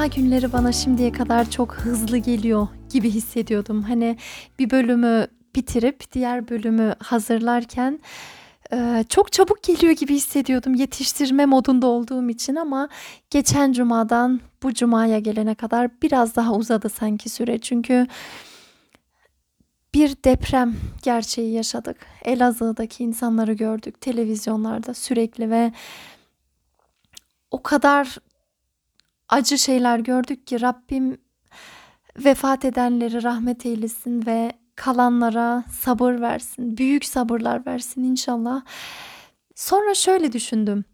Cuma günleri bana şimdiye kadar çok hızlı geliyor gibi hissediyordum. Hani bir bölümü bitirip diğer bölümü hazırlarken e, çok çabuk geliyor gibi hissediyordum yetiştirme modunda olduğum için ama geçen cumadan bu cumaya gelene kadar biraz daha uzadı sanki süre. Çünkü bir deprem gerçeği yaşadık. Elazığ'daki insanları gördük televizyonlarda sürekli ve o kadar acı şeyler gördük ki Rabbim vefat edenleri rahmet eylesin ve kalanlara sabır versin. Büyük sabırlar versin inşallah. Sonra şöyle düşündüm.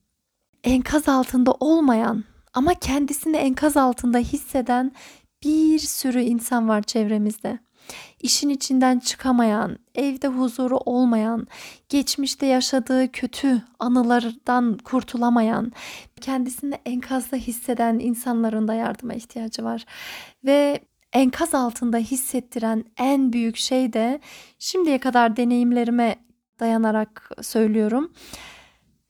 Enkaz altında olmayan ama kendisini enkaz altında hisseden bir sürü insan var çevremizde. İşin içinden çıkamayan, evde huzuru olmayan, geçmişte yaşadığı kötü anılardan kurtulamayan, kendisini enkazda hisseden insanların da yardıma ihtiyacı var. Ve enkaz altında hissettiren en büyük şey de şimdiye kadar deneyimlerime dayanarak söylüyorum.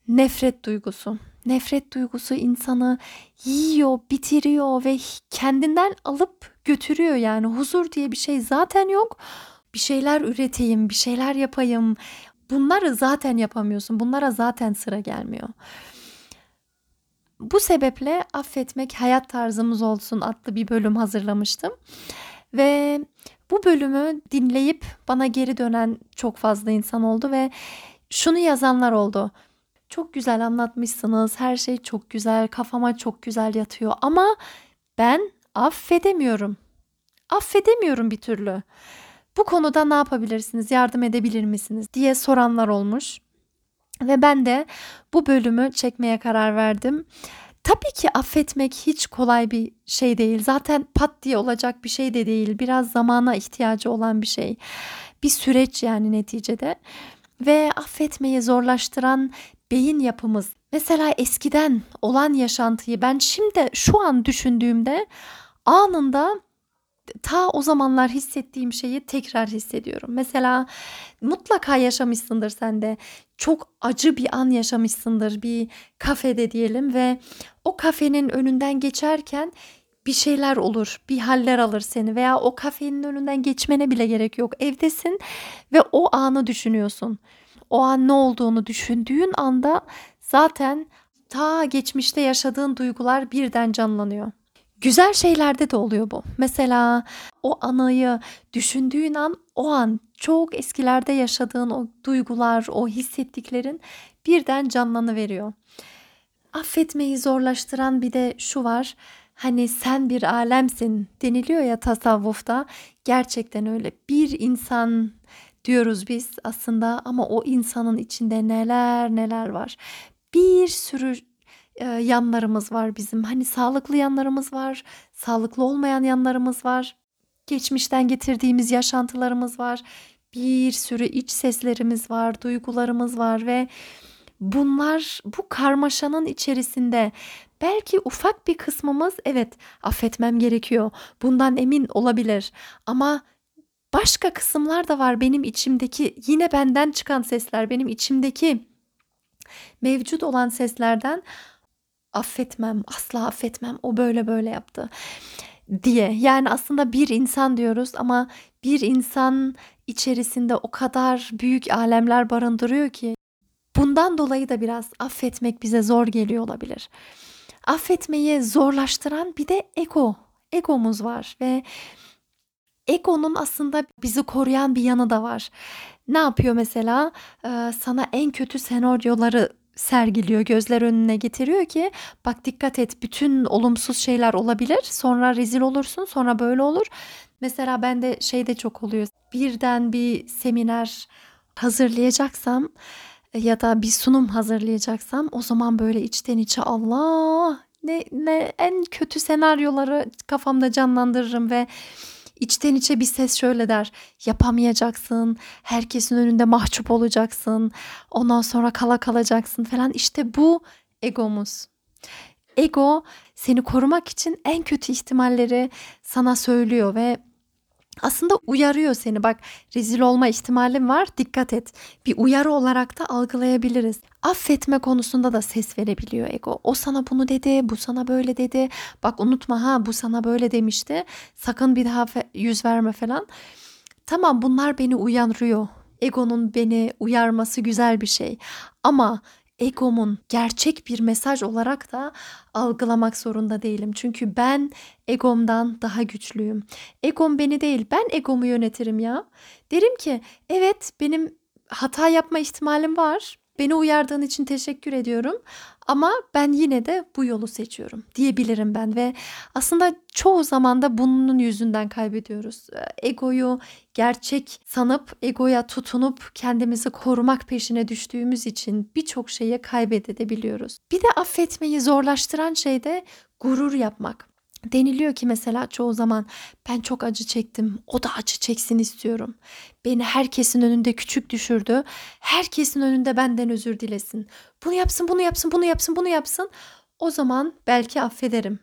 Nefret duygusu. Nefret duygusu insanı yiyor, bitiriyor ve kendinden alıp götürüyor yani. Huzur diye bir şey zaten yok. Bir şeyler üreteyim, bir şeyler yapayım. Bunları zaten yapamıyorsun. Bunlara zaten sıra gelmiyor. Bu sebeple affetmek hayat tarzımız olsun adlı bir bölüm hazırlamıştım. Ve bu bölümü dinleyip bana geri dönen çok fazla insan oldu ve şunu yazanlar oldu. Çok güzel anlatmışsınız. Her şey çok güzel. Kafama çok güzel yatıyor ama ben affedemiyorum. Affedemiyorum bir türlü. Bu konuda ne yapabilirsiniz? Yardım edebilir misiniz diye soranlar olmuş. Ve ben de bu bölümü çekmeye karar verdim. Tabii ki affetmek hiç kolay bir şey değil. Zaten pat diye olacak bir şey de değil. Biraz zamana ihtiyacı olan bir şey. Bir süreç yani neticede. Ve affetmeyi zorlaştıran beyin yapımız. Mesela eskiden olan yaşantıyı ben şimdi şu an düşündüğümde anında ta o zamanlar hissettiğim şeyi tekrar hissediyorum. Mesela mutlaka yaşamışsındır sen de. Çok acı bir an yaşamışsındır bir kafede diyelim ve o kafenin önünden geçerken bir şeyler olur, bir haller alır seni veya o kafenin önünden geçmene bile gerek yok. Evdesin ve o anı düşünüyorsun. O an ne olduğunu düşündüğün anda zaten ta geçmişte yaşadığın duygular birden canlanıyor. Güzel şeylerde de oluyor bu. Mesela o anıyı düşündüğün an o an çok eskilerde yaşadığın o duygular, o hissettiklerin birden canlanı veriyor. Affetmeyi zorlaştıran bir de şu var. Hani sen bir alemsin deniliyor ya tasavvufta. Gerçekten öyle. Bir insan diyoruz biz aslında ama o insanın içinde neler neler var. Bir sürü e, yanlarımız var bizim. Hani sağlıklı yanlarımız var, sağlıklı olmayan yanlarımız var. Geçmişten getirdiğimiz yaşantılarımız var. Bir sürü iç seslerimiz var, duygularımız var ve bunlar bu karmaşanın içerisinde belki ufak bir kısmımız evet affetmem gerekiyor. Bundan emin olabilir ama başka kısımlar da var benim içimdeki yine benden çıkan sesler, benim içimdeki mevcut olan seslerden affetmem, asla affetmem. O böyle böyle yaptı diye. Yani aslında bir insan diyoruz ama bir insan içerisinde o kadar büyük alemler barındırıyor ki bundan dolayı da biraz affetmek bize zor geliyor olabilir. Affetmeyi zorlaştıran bir de ego. Egomuz var ve egonun aslında bizi koruyan bir yanı da var. Ne yapıyor mesela? Ee, sana en kötü senaryoları sergiliyor, gözler önüne getiriyor ki bak dikkat et bütün olumsuz şeyler olabilir. Sonra rezil olursun, sonra böyle olur. Mesela ben de şey de çok oluyor. Birden bir seminer hazırlayacaksam ya da bir sunum hazırlayacaksam o zaman böyle içten içe Allah ne, ne en kötü senaryoları kafamda canlandırırım ve içten içe bir ses şöyle der. Yapamayacaksın. Herkesin önünde mahcup olacaksın. Ondan sonra kala kalacaksın falan. İşte bu egomuz. Ego seni korumak için en kötü ihtimalleri sana söylüyor ve aslında uyarıyor seni. Bak rezil olma ihtimalim var. Dikkat et. Bir uyarı olarak da algılayabiliriz. Affetme konusunda da ses verebiliyor ego. O sana bunu dedi, bu sana böyle dedi. Bak unutma ha bu sana böyle demişti. Sakın bir daha yüz verme falan. Tamam bunlar beni uyarıyor. Egonun beni uyarması güzel bir şey. Ama egomun gerçek bir mesaj olarak da algılamak zorunda değilim. Çünkü ben egomdan daha güçlüyüm. Egom beni değil, ben egomu yönetirim ya. Derim ki evet benim hata yapma ihtimalim var. Beni uyardığın için teşekkür ediyorum ama ben yine de bu yolu seçiyorum diyebilirim ben ve aslında çoğu zaman da bunun yüzünden kaybediyoruz. Egoyu gerçek sanıp egoya tutunup kendimizi korumak peşine düştüğümüz için birçok şeyi kaybedebiliyoruz. Bir de affetmeyi zorlaştıran şey de gurur yapmak. Deniliyor ki mesela çoğu zaman ben çok acı çektim. O da acı çeksin istiyorum. Beni herkesin önünde küçük düşürdü. Herkesin önünde benden özür dilesin. Bunu yapsın, bunu yapsın, bunu yapsın, bunu yapsın. O zaman belki affederim.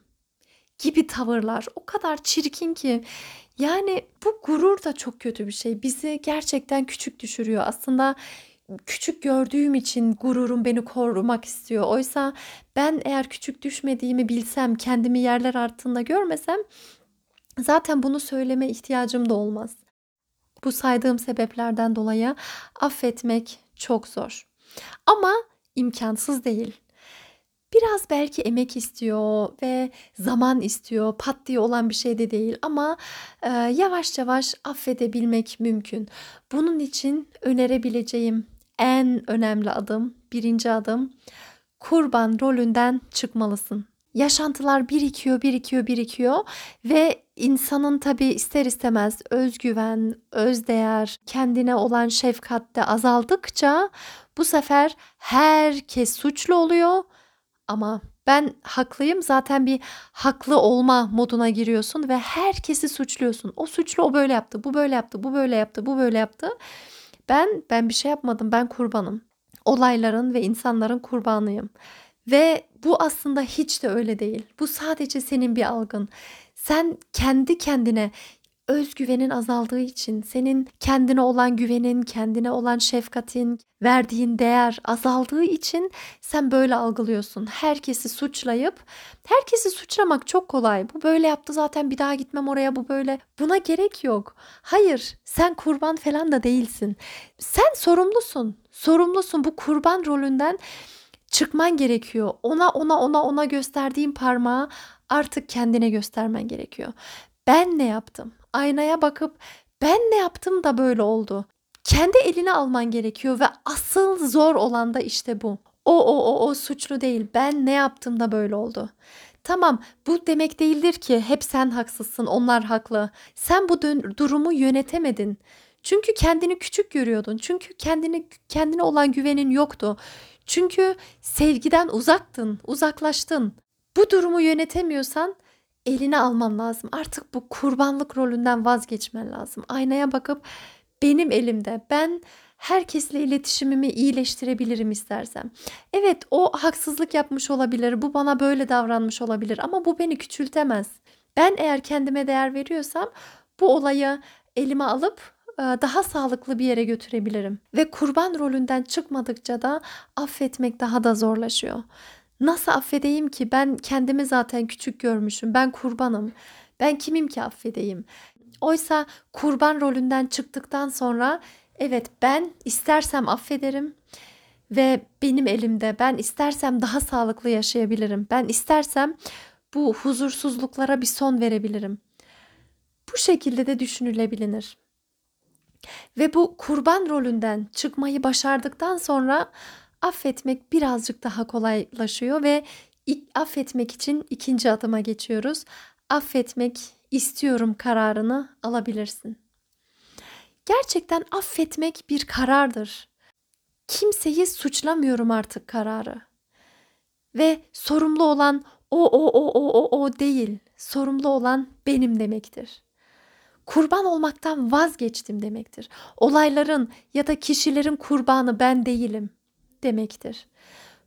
Gibi tavırlar o kadar çirkin ki yani bu gurur da çok kötü bir şey. Bizi gerçekten küçük düşürüyor. Aslında küçük gördüğüm için gururum beni korumak istiyor. Oysa ben eğer küçük düşmediğimi bilsem, kendimi yerler altında görmesem zaten bunu söyleme ihtiyacım da olmaz. Bu saydığım sebeplerden dolayı affetmek çok zor. Ama imkansız değil. Biraz belki emek istiyor ve zaman istiyor. Pat diye olan bir şey de değil ama e, yavaş yavaş affedebilmek mümkün. Bunun için önerebileceğim en önemli adım, birinci adım kurban rolünden çıkmalısın. Yaşantılar birikiyor, birikiyor, birikiyor ve insanın tabii ister istemez özgüven, özdeğer, kendine olan şefkat de azaldıkça bu sefer herkes suçlu oluyor ama ben haklıyım zaten bir haklı olma moduna giriyorsun ve herkesi suçluyorsun. O suçlu o böyle yaptı, bu böyle yaptı, bu böyle yaptı, bu böyle yaptı. Ben ben bir şey yapmadım. Ben kurbanım. Olayların ve insanların kurbanıyım. Ve bu aslında hiç de öyle değil. Bu sadece senin bir algın. Sen kendi kendine özgüvenin azaldığı için senin kendine olan güvenin, kendine olan şefkatin, verdiğin değer azaldığı için sen böyle algılıyorsun. Herkesi suçlayıp herkesi suçlamak çok kolay. Bu böyle yaptı zaten bir daha gitmem oraya bu böyle. Buna gerek yok. Hayır, sen kurban falan da değilsin. Sen sorumlusun. Sorumlusun bu kurban rolünden çıkman gerekiyor. Ona ona ona ona gösterdiğin parmağı artık kendine göstermen gerekiyor. Ben ne yaptım? Aynaya bakıp ben ne yaptım da böyle oldu. Kendi eline alman gerekiyor ve asıl zor olan da işte bu. O o o o suçlu değil. Ben ne yaptım da böyle oldu. Tamam bu demek değildir ki hep sen haksızsın onlar haklı. Sen bu durumu yönetemedin. Çünkü kendini küçük görüyordun. Çünkü kendini kendine olan güvenin yoktu. Çünkü sevgiden uzaktın, uzaklaştın. Bu durumu yönetemiyorsan eline alman lazım. Artık bu kurbanlık rolünden vazgeçmen lazım. Aynaya bakıp benim elimde. Ben herkesle iletişimimi iyileştirebilirim istersem. Evet o haksızlık yapmış olabilir. Bu bana böyle davranmış olabilir ama bu beni küçültemez. Ben eğer kendime değer veriyorsam bu olayı elime alıp daha sağlıklı bir yere götürebilirim. Ve kurban rolünden çıkmadıkça da affetmek daha da zorlaşıyor. Nasıl affedeyim ki? Ben kendimi zaten küçük görmüşüm. Ben kurbanım. Ben kimim ki affedeyim? Oysa kurban rolünden çıktıktan sonra evet ben istersem affederim ve benim elimde ben istersem daha sağlıklı yaşayabilirim. Ben istersem bu huzursuzluklara bir son verebilirim. Bu şekilde de düşünülebilir. Ve bu kurban rolünden çıkmayı başardıktan sonra affetmek birazcık daha kolaylaşıyor ve affetmek için ikinci adıma geçiyoruz. Affetmek istiyorum kararını alabilirsin. Gerçekten affetmek bir karardır. kimseyi suçlamıyorum artık kararı. Ve sorumlu olan o o o o o o değil. Sorumlu olan benim demektir. Kurban olmaktan vazgeçtim demektir. Olayların ya da kişilerin kurbanı ben değilim demektir.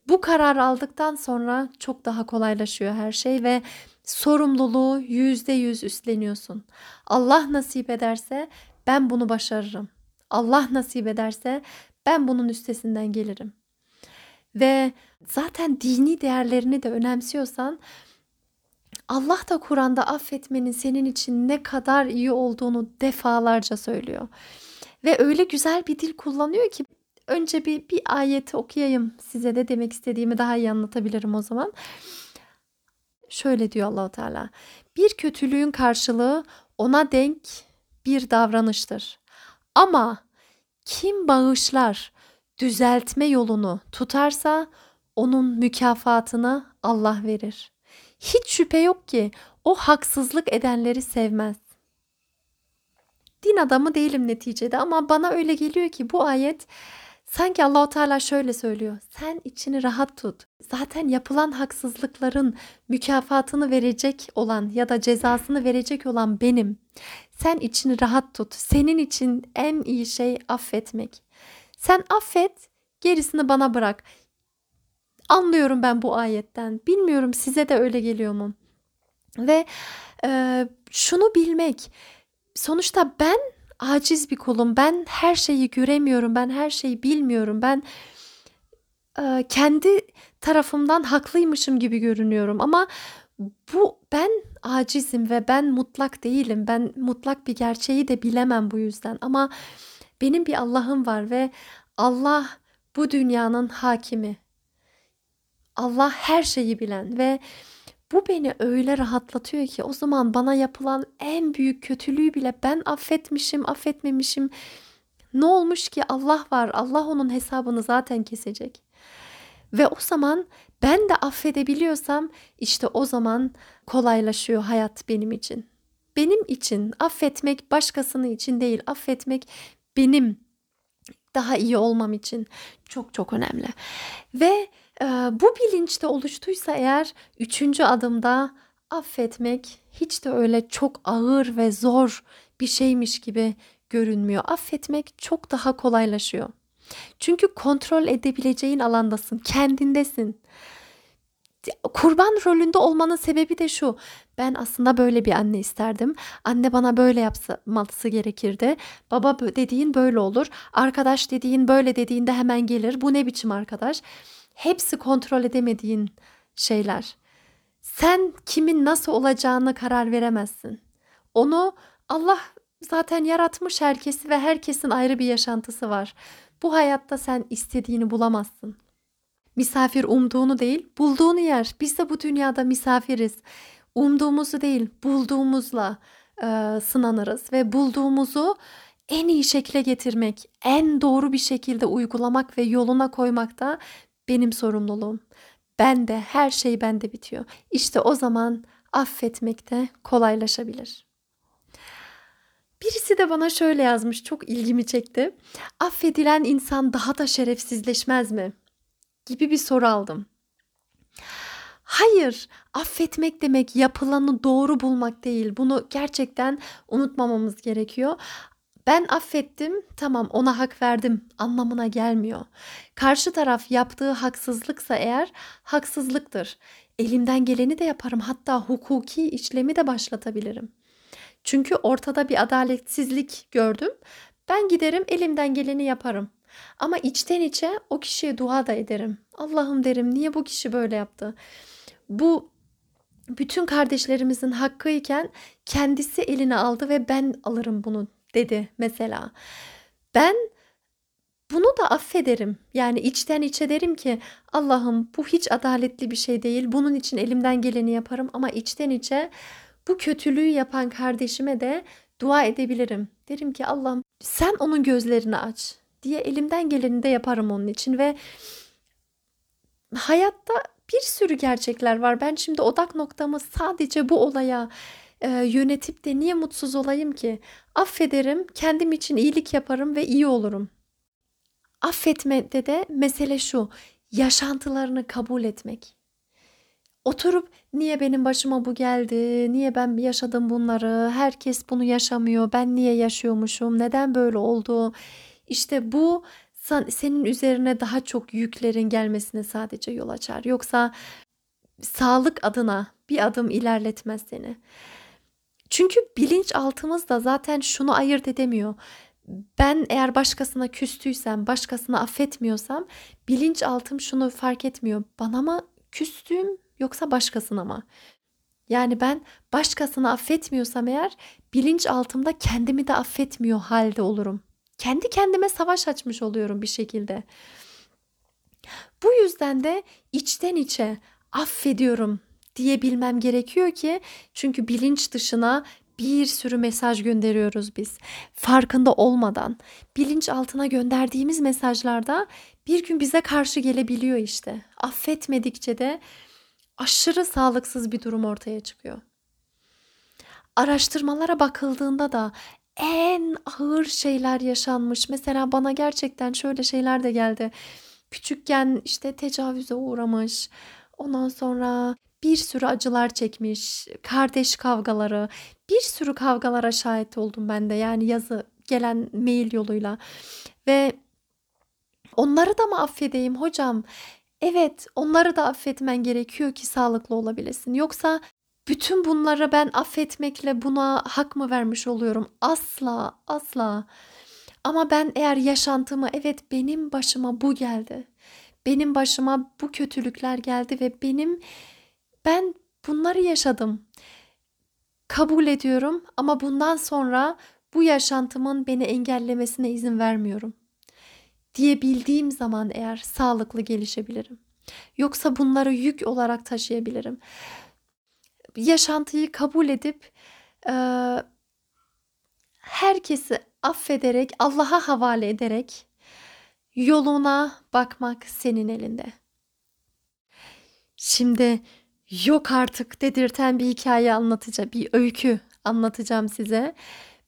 Bu karar aldıktan sonra çok daha kolaylaşıyor her şey ve sorumluluğu yüzde yüz üstleniyorsun. Allah nasip ederse ben bunu başarırım. Allah nasip ederse ben bunun üstesinden gelirim. Ve zaten dini değerlerini de önemsiyorsan Allah da Kur'an'da affetmenin senin için ne kadar iyi olduğunu defalarca söylüyor. Ve öyle güzel bir dil kullanıyor ki önce bir bir ayeti okuyayım size de demek istediğimi daha iyi anlatabilirim o zaman. Şöyle diyor Allahu Teala. Bir kötülüğün karşılığı ona denk bir davranıştır. Ama kim bağışlar, düzeltme yolunu tutarsa onun mükafatını Allah verir. Hiç şüphe yok ki o haksızlık edenleri sevmez. Din adamı değilim neticede ama bana öyle geliyor ki bu ayet sanki Allahu Teala şöyle söylüyor. Sen içini rahat tut. Zaten yapılan haksızlıkların mükafatını verecek olan ya da cezasını verecek olan benim. Sen içini rahat tut. Senin için en iyi şey affetmek. Sen affet, gerisini bana bırak. Anlıyorum ben bu ayetten. Bilmiyorum size de öyle geliyor mu? Ve e, şunu bilmek. Sonuçta ben aciz bir kulum. Ben her şeyi göremiyorum. Ben her şeyi bilmiyorum. Ben e, kendi tarafımdan haklıymışım gibi görünüyorum ama bu ben acizim ve ben mutlak değilim. Ben mutlak bir gerçeği de bilemem bu yüzden ama benim bir Allah'ım var ve Allah bu dünyanın hakimi. Allah her şeyi bilen ve bu beni öyle rahatlatıyor ki o zaman bana yapılan en büyük kötülüğü bile ben affetmişim, affetmemişim. Ne olmuş ki Allah var. Allah onun hesabını zaten kesecek. Ve o zaman ben de affedebiliyorsam işte o zaman kolaylaşıyor hayat benim için. Benim için affetmek başkasının için değil. Affetmek benim daha iyi olmam için çok çok önemli. Ve bu bilinçte oluştuysa eğer üçüncü adımda affetmek hiç de öyle çok ağır ve zor bir şeymiş gibi görünmüyor. Affetmek çok daha kolaylaşıyor. Çünkü kontrol edebileceğin alandasın, kendindesin. Kurban rolünde olmanın sebebi de şu. Ben aslında böyle bir anne isterdim. Anne bana böyle yapması gerekirdi. Baba dediğin böyle olur. Arkadaş dediğin böyle dediğinde hemen gelir. Bu ne biçim arkadaş? Hepsi kontrol edemediğin şeyler. Sen kimin nasıl olacağını karar veremezsin. Onu Allah zaten yaratmış herkesi ve herkesin ayrı bir yaşantısı var. Bu hayatta sen istediğini bulamazsın. Misafir umduğunu değil, bulduğunu yer. Biz de bu dünyada misafiriz. Umduğumuzu değil, bulduğumuzla e, sınanırız ve bulduğumuzu en iyi şekle getirmek, en doğru bir şekilde uygulamak ve yoluna koymak da benim sorumluluğum. Ben de her şey bende bitiyor. İşte o zaman affetmek de kolaylaşabilir. Birisi de bana şöyle yazmış çok ilgimi çekti. Affedilen insan daha da şerefsizleşmez mi? gibi bir soru aldım. Hayır, affetmek demek yapılanı doğru bulmak değil. Bunu gerçekten unutmamamız gerekiyor. Ben affettim, tamam ona hak verdim anlamına gelmiyor. Karşı taraf yaptığı haksızlıksa eğer haksızlıktır. Elimden geleni de yaparım. Hatta hukuki işlemi de başlatabilirim. Çünkü ortada bir adaletsizlik gördüm. Ben giderim elimden geleni yaparım. Ama içten içe o kişiye dua da ederim. Allah'ım derim niye bu kişi böyle yaptı? Bu bütün kardeşlerimizin hakkıyken kendisi eline aldı ve ben alırım bunu dedi mesela. Ben bunu da affederim. Yani içten içe derim ki Allah'ım bu hiç adaletli bir şey değil. Bunun için elimden geleni yaparım ama içten içe bu kötülüğü yapan kardeşime de dua edebilirim. Derim ki Allah'ım sen onun gözlerini aç diye elimden geleni de yaparım onun için ve hayatta bir sürü gerçekler var. Ben şimdi odak noktamı sadece bu olaya e, yönetip de niye mutsuz olayım ki? Affederim, kendim için iyilik yaparım ve iyi olurum. Affetmede de mesele şu, yaşantılarını kabul etmek. Oturup niye benim başıma bu geldi? Niye ben yaşadım bunları? Herkes bunu yaşamıyor. Ben niye yaşıyormuşum? Neden böyle oldu? İşte bu senin üzerine daha çok yüklerin gelmesine sadece yol açar. Yoksa sağlık adına bir adım ilerletmez seni. Çünkü bilinçaltımız da zaten şunu ayırt edemiyor. Ben eğer başkasına küstüysem, başkasını affetmiyorsam bilinçaltım şunu fark etmiyor. Bana mı küstüm yoksa başkasına mı? Yani ben başkasını affetmiyorsam eğer bilinçaltımda kendimi de affetmiyor halde olurum. Kendi kendime savaş açmış oluyorum bir şekilde. Bu yüzden de içten içe affediyorum diyebilmem gerekiyor ki çünkü bilinç dışına bir sürü mesaj gönderiyoruz biz. Farkında olmadan bilinç altına gönderdiğimiz mesajlarda bir gün bize karşı gelebiliyor işte. Affetmedikçe de aşırı sağlıksız bir durum ortaya çıkıyor. Araştırmalara bakıldığında da en ağır şeyler yaşanmış. Mesela bana gerçekten şöyle şeyler de geldi. Küçükken işte tecavüze uğramış. Ondan sonra bir sürü acılar çekmiş, kardeş kavgaları, bir sürü kavgalara şahit oldum ben de. Yani yazı gelen mail yoluyla ve onları da mı affedeyim hocam? Evet, onları da affetmen gerekiyor ki sağlıklı olabilesin. Yoksa bütün bunları ben affetmekle buna hak mı vermiş oluyorum? Asla, asla. Ama ben eğer yaşantımı evet benim başıma bu geldi. Benim başıma bu kötülükler geldi ve benim ben bunları yaşadım. Kabul ediyorum ama bundan sonra bu yaşantımın beni engellemesine izin vermiyorum. Diyebildiğim zaman eğer sağlıklı gelişebilirim. Yoksa bunları yük olarak taşıyabilirim. Yaşantıyı kabul edip e, herkesi affederek, Allah'a havale ederek yoluna bakmak senin elinde. Şimdi yok artık dedirten bir hikaye anlatacağım, bir öykü anlatacağım size.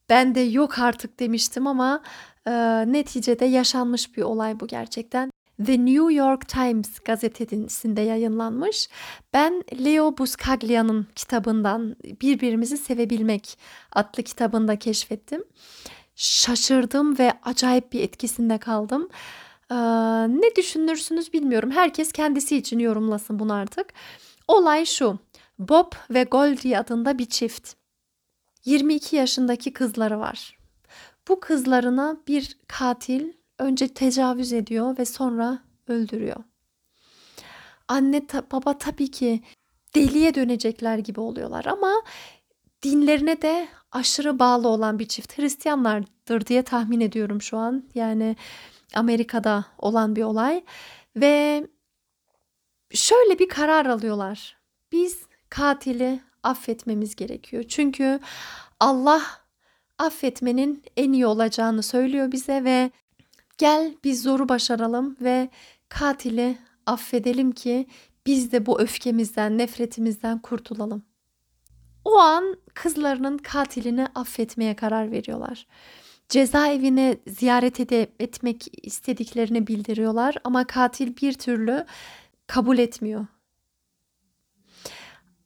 Ben de yok artık demiştim ama e, neticede yaşanmış bir olay bu gerçekten. The New York Times gazetesinde yayınlanmış. Ben Leo Buscaglia'nın kitabından Birbirimizi Sevebilmek adlı kitabında keşfettim. Şaşırdım ve acayip bir etkisinde kaldım. Ee, ne düşünürsünüz bilmiyorum. Herkes kendisi için yorumlasın bunu artık. Olay şu. Bob ve Goldie adında bir çift. 22 yaşındaki kızları var. Bu kızlarına bir katil önce tecavüz ediyor ve sonra öldürüyor. Anne ta, baba tabii ki deliye dönecekler gibi oluyorlar ama dinlerine de aşırı bağlı olan bir çift Hristiyanlardır diye tahmin ediyorum şu an. Yani Amerika'da olan bir olay ve şöyle bir karar alıyorlar. Biz katili affetmemiz gerekiyor. Çünkü Allah affetmenin en iyi olacağını söylüyor bize ve gel biz zoru başaralım ve katili affedelim ki biz de bu öfkemizden, nefretimizden kurtulalım. O an kızlarının katilini affetmeye karar veriyorlar. Cezaevine ziyaret ede, etmek istediklerini bildiriyorlar ama katil bir türlü kabul etmiyor.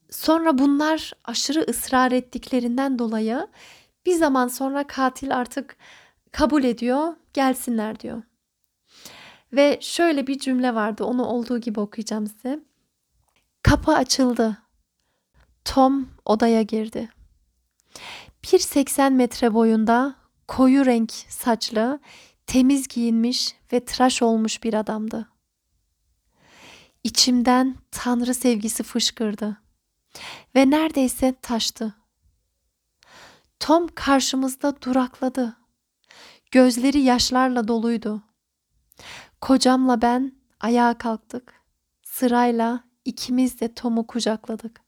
Sonra bunlar aşırı ısrar ettiklerinden dolayı bir zaman sonra katil artık kabul ediyor, gelsinler diyor. Ve şöyle bir cümle vardı, onu olduğu gibi okuyacağım size. Kapı açıldı. Tom odaya girdi. 1.80 metre boyunda koyu renk saçlı, temiz giyinmiş ve tıraş olmuş bir adamdı. İçimden tanrı sevgisi fışkırdı ve neredeyse taştı. Tom karşımızda durakladı. Gözleri yaşlarla doluydu. Kocamla ben ayağa kalktık. Sırayla ikimiz de Tom'u kucakladık.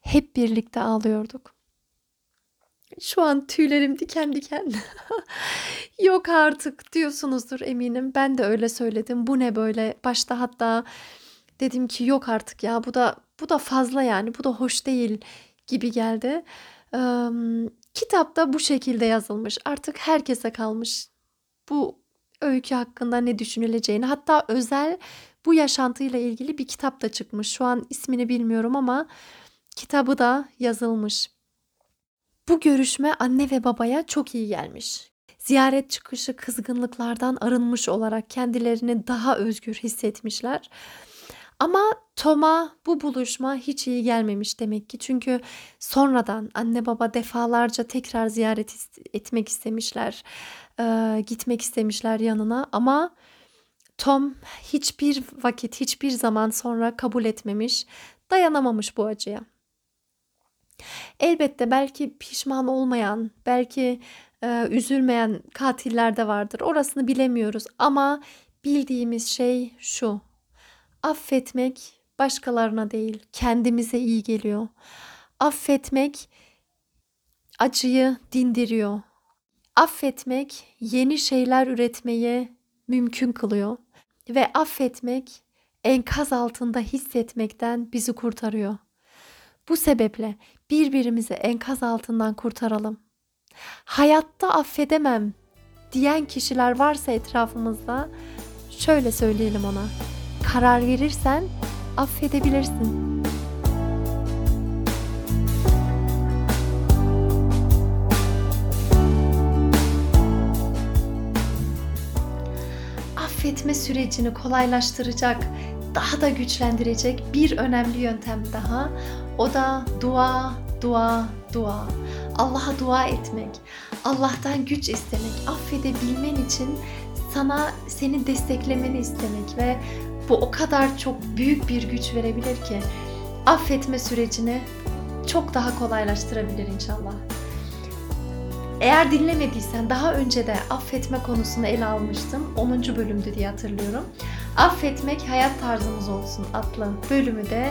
Hep birlikte ağlıyorduk. Şu an tüylerim diken diken. Yok artık diyorsunuzdur eminim. Ben de öyle söyledim. Bu ne böyle? Başta hatta dedim ki yok artık ya bu da bu da fazla yani. Bu da hoş değil gibi geldi. Ee, kitapta bu şekilde yazılmış. Artık herkese kalmış. Bu öykü hakkında ne düşünüleceğini hatta özel bu yaşantıyla ilgili bir kitap da çıkmış. Şu an ismini bilmiyorum ama kitabı da yazılmış. Bu görüşme anne ve babaya çok iyi gelmiş. Ziyaret çıkışı kızgınlıklardan arınmış olarak kendilerini daha özgür hissetmişler. Ama Tom'a bu buluşma hiç iyi gelmemiş demek ki. Çünkü sonradan anne baba defalarca tekrar ziyaret etmek istemişler. Eee, gitmek istemişler yanına ama Tom hiçbir vakit, hiçbir zaman sonra kabul etmemiş, dayanamamış bu acıya. Elbette belki pişman olmayan, belki e, üzülmeyen katiller de vardır. Orasını bilemiyoruz ama bildiğimiz şey şu. Affetmek başkalarına değil, kendimize iyi geliyor. Affetmek acıyı dindiriyor. Affetmek yeni şeyler üretmeyi mümkün kılıyor ve affetmek enkaz altında hissetmekten bizi kurtarıyor. Bu sebeple birbirimizi enkaz altından kurtaralım. Hayatta affedemem diyen kişiler varsa etrafımızda şöyle söyleyelim ona. Karar verirsen affedebilirsin. Affetme sürecini kolaylaştıracak, daha da güçlendirecek bir önemli yöntem daha. O da dua, dua, dua. Allah'a dua etmek, Allah'tan güç istemek, affedebilmen için sana seni desteklemeni istemek ve bu o kadar çok büyük bir güç verebilir ki affetme sürecini çok daha kolaylaştırabilir inşallah. Eğer dinlemediysen daha önce de affetme konusunu ele almıştım. 10. bölümdü diye hatırlıyorum. Affetmek hayat tarzımız olsun adlı bölümü de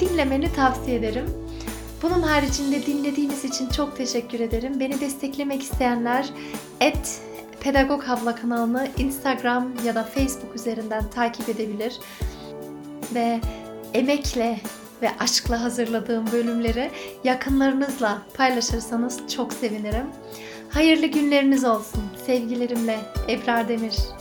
dinlemeni tavsiye ederim. Bunun haricinde dinlediğiniz için çok teşekkür ederim. Beni desteklemek isteyenler et Pedagog Havla kanalını Instagram ya da Facebook üzerinden takip edebilir. Ve emekle ve aşkla hazırladığım bölümleri yakınlarınızla paylaşırsanız çok sevinirim. Hayırlı günleriniz olsun. Sevgilerimle Ebrar Demir.